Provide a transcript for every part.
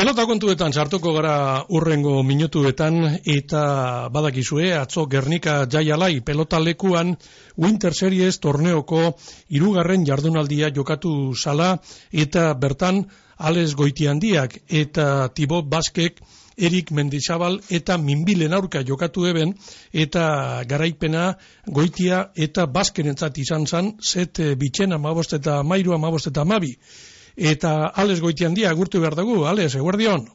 Pelota kontuetan sartuko gara urrengo minutuetan eta badakizue atzo Gernika Jaialai pelota lekuan Winter Series torneoko irugarren jardunaldia jokatu sala eta bertan Alex Goitiandiak eta Tibot Baskek Erik Mendizabal eta Minbilen aurka jokatu eben eta garaipena Goitia eta Baskenentzat izan zan set bitxena mabost eta mairu amabost eta mabi eta Ales goitian dia, gurtu behar dugu, Ales, eguerdion?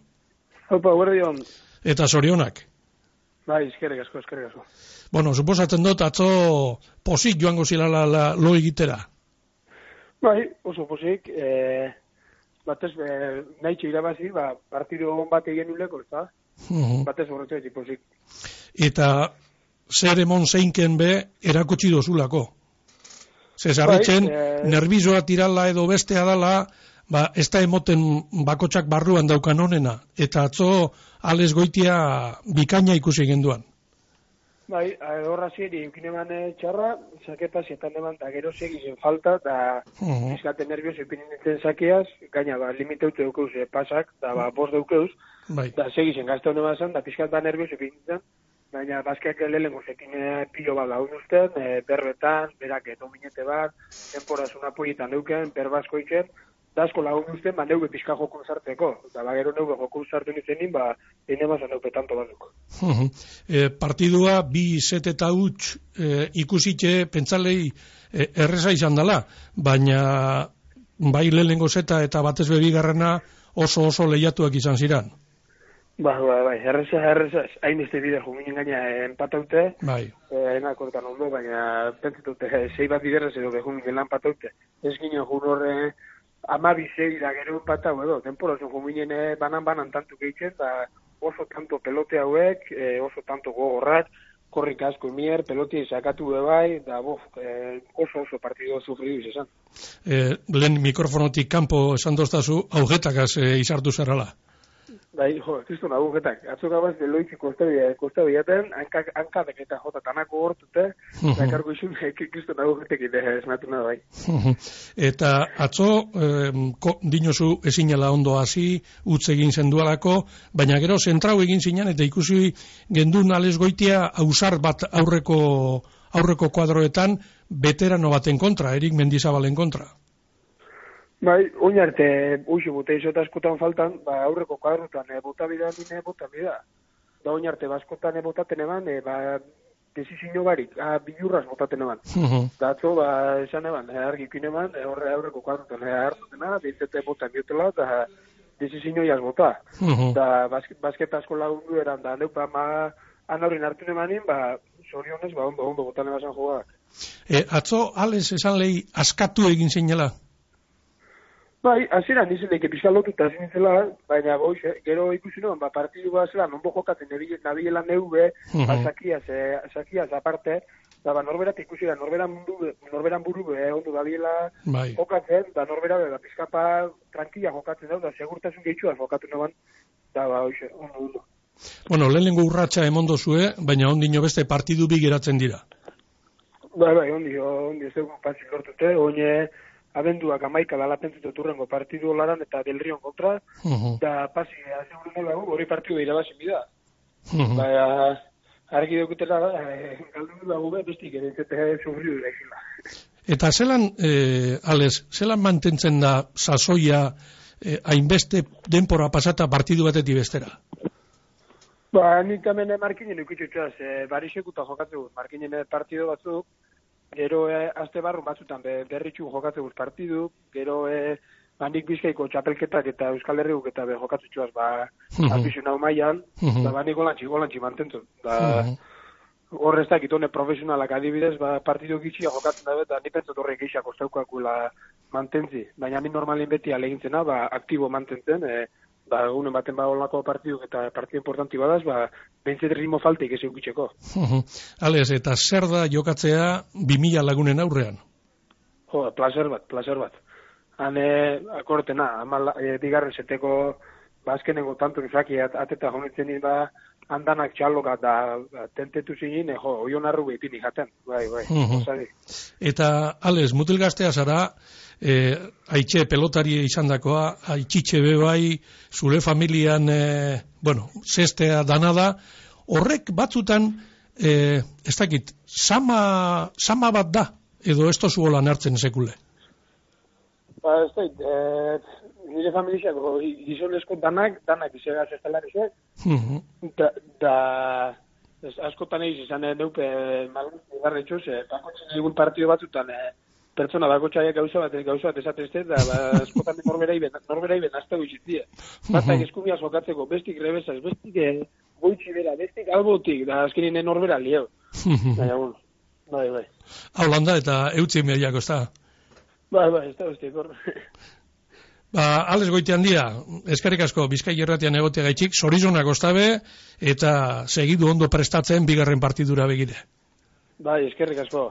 Opa, eguerdion. Eta sorionak? Bai, eskerrik asko, eskerrik asko. Bueno, suposatzen dut, atzo posik joango zilala la, lo egitera? Bai, oso posik, e, batez, e, nahi irabazi, ba, partido bat egin uleko? Uh -huh. Batez horretu posik. Eta zer emon zeinken be, erakutsi dozulako? Zezarritzen, bai, e... nervizoa tirala edo bestea dala, ba, ez da emoten bakotsak barruan daukan honena, eta atzo ales goitia bikaina ikusi genduan. Bai, horra ziri, eukine eh, txarra, zaketa zetan eman, da gero segi falta, da uh -huh. izkate nervioz nintzen zakeaz, gaina, ba, limiteute dukeuz e, pasak, da, ba, bost dukeuz, bai. da segi zen gazte honen bazan, da pizkat ba nervioz nintzen, baina baskeak lehen gozekin e, pilo bat lagun usten, e, berbetan, berak eto minete bat, temporazun apoietan duken, berbasko itzen, da asko lagun uste, ba, neuge pixka joko zarteko. Eta ba, gero neuge joko zartu nizenin, ba, ene mazan neupe tanto batzuk. e, partidua, bi set eta huts e, ikusitxe, pentzalei, e, erreza izan dela, baina bai lehenengo zeta eta batez bebigarrena oso oso lehiatuak izan ziran. Ba, ba, bai, erreza, erreza, hain izte bide juminen gaina empataute, bai. Eh, ena kortan ondo, baina pentsatute, zei bat biderrez edo behuminen lan pataute. Ez ginen jun horre, ama bizei da gero pata edo, temporazio juminen eh, banan-banan tantu gehitzen, da oso tanto pelote hauek, e, oso tanto gogorrat, korrik asko mier, pelotia sakatu bai, da bof, e, oso oso partido sufridu izan. E, lehen mikrofonotik kanpo esan doztazu, augetakaz e, izartu zerrala. Bai, jo, kristo nago getak. Atzok abaz, de loitzi kostabia, kostabia ten, anka, anka deketa jota tanako hortute, da kargo isun, kristo nago getak ide esmatu bai. Eta atzo, eh, ko, dinosu ezinela ondo hasi, utz egin zendualako, baina gero zentrau egin zinan, eta ikusi gendun ales goitia ausar bat aurreko aurreko kuadroetan, veterano baten kontra, Erik Mendizabalen kontra. Bai, oin arte, uixo, bote iso eta eskutan faltan, ba, aurreko kuadrutan, e, bota bida, nine bota bida. Da oin arte, baskotan e, botaten eban, e, ba, desizino barik, a, bilurraz botaten eban. Uh -huh. Da, atzo, ba, esan eban, e, argi eban, e, horre aurreko kuadrutan, e, hartutena, bintzete bota biotela, da, desizino jaz bota. Uh -huh. Da, basket, basket asko lagundu eran, da, neupa, ma, anaurin hartu emanin, ba, sorionez, ba, ondo, ondo, botan ebazan jogak. E, atzo, ales, esan lehi, askatu egin zeinela? Bai, azira nizen eke pizka lotuta zintzela, baina goiz, eh, gero ikusi noan, ba, partidu bat zela, non jokatzen nabiela neube, uh -huh. ba, sakiaz, eh, sakiaz aparte, da, ba, norberat ikusi da, norberan, mundu, norberan buru, eh, ondo dabiela bai. jokatzen, da, norbera, da, pizka pa, tranquila jokatzen da, da, segurtasun gehitxua jokatu noan, da, ba, oiz, ondo, ondo. Bueno, lehenengo urratxa emondo zue, baina ondino beste partidu bi geratzen dira. Bai, bai, ondi, ondi, ez dugu patzik lortute, oine, abenduak amaika dala pentsutu turrengo partidu laran eta delrion kontra, uh -huh. da pasi, azeguru nola hori partidu irabazi bida. Uh -huh. Baina, argi dukutela, eh, galdu nola gube, bestik ere, zete sufridu da Eta zelan, eh, Ales, zelan mantentzen da sasoia eh, hainbeste denpora pasata partidu batetik bestera? Ba, nik hemen markinen ikutxutxaz, eh, barixekuta jokatzen markinen partidu batzuk, gero e, azte barru batzutan be, berritxu jokatze guz partidu, gero e, bandik bizkaiko txapelketak eta Euskal Herriuk eta be jokatze ba, uh -huh. maian, uh -huh. da bandik golantzi, golantzi mantentu. Da, uh -huh. Horrez da, kitone profesionalak adibidez, ba, partidu gitxia jokatzen dabe, eta nipen horrek gitxia kosteukakula mantentzi. Baina ni normalin beti alegintzena, ba, aktibo mantentzen, e, ba, egunen baten ba olako partiduk eta partidu importanti badaz, ba, bentzet ritmo faltik ez eukitzeko. Ales, eta zer da jokatzea 2000 lagunen aurrean? Jo, placer bat, placer bat. Hane, akortena, ama, e, bigarren seteko, ba, azkenengo tanto nifraki at, ateta honitzen ba, handanak txaloka da tentetu zinin, jo, oion arru behipin ikaten, bai, bai, Mhm. osari. Eta, Alex, mutil gaztea zara, e, haitxe pelotari izan dakoa, haitxitxe be bai, zure familian, e, bueno, zestea dana da, horrek batzutan, e, ez dakit, sama, sama bat da, edo ez tozu holan hartzen sekule. Ba, ez da, eh, nire familiak, gizonezko danak, danak izegaz ez talarrizek, Mhm. da, da ez, askotan eiz izan eh, neupe malgun garra etxoz, eh, bakotzen egun partido batzutan, eh, pertsona bakotxaiak gauza bat, gauza bat esatezte, da ba, askotan norberai ben, norberai ben azte guizitzia. Batak eskumia jokatzeko, bestik rebesaz, bestik eh, goitzi bera, bestik albotik, da azkeninen norbera lieu. Baina, bueno, bai, bai. Hau landa eta eutzi mediako, ez da? Bai, bai, ez da beste, kor. Ba, Alex goite handia, eskarrik asko, bizkai erratian egotea gaitxik, sorizonak ostabe, eta segidu ondo prestatzen bigarren partidura begire. bai, eskerrik asko.